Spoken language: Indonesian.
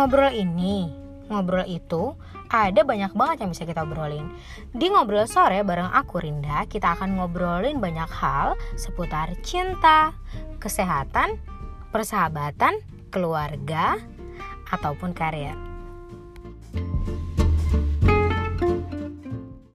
ngobrol ini, ngobrol itu ada banyak banget yang bisa kita obrolin. Di ngobrol sore bareng aku Rinda, kita akan ngobrolin banyak hal seputar cinta, kesehatan, persahabatan, keluarga, ataupun karir.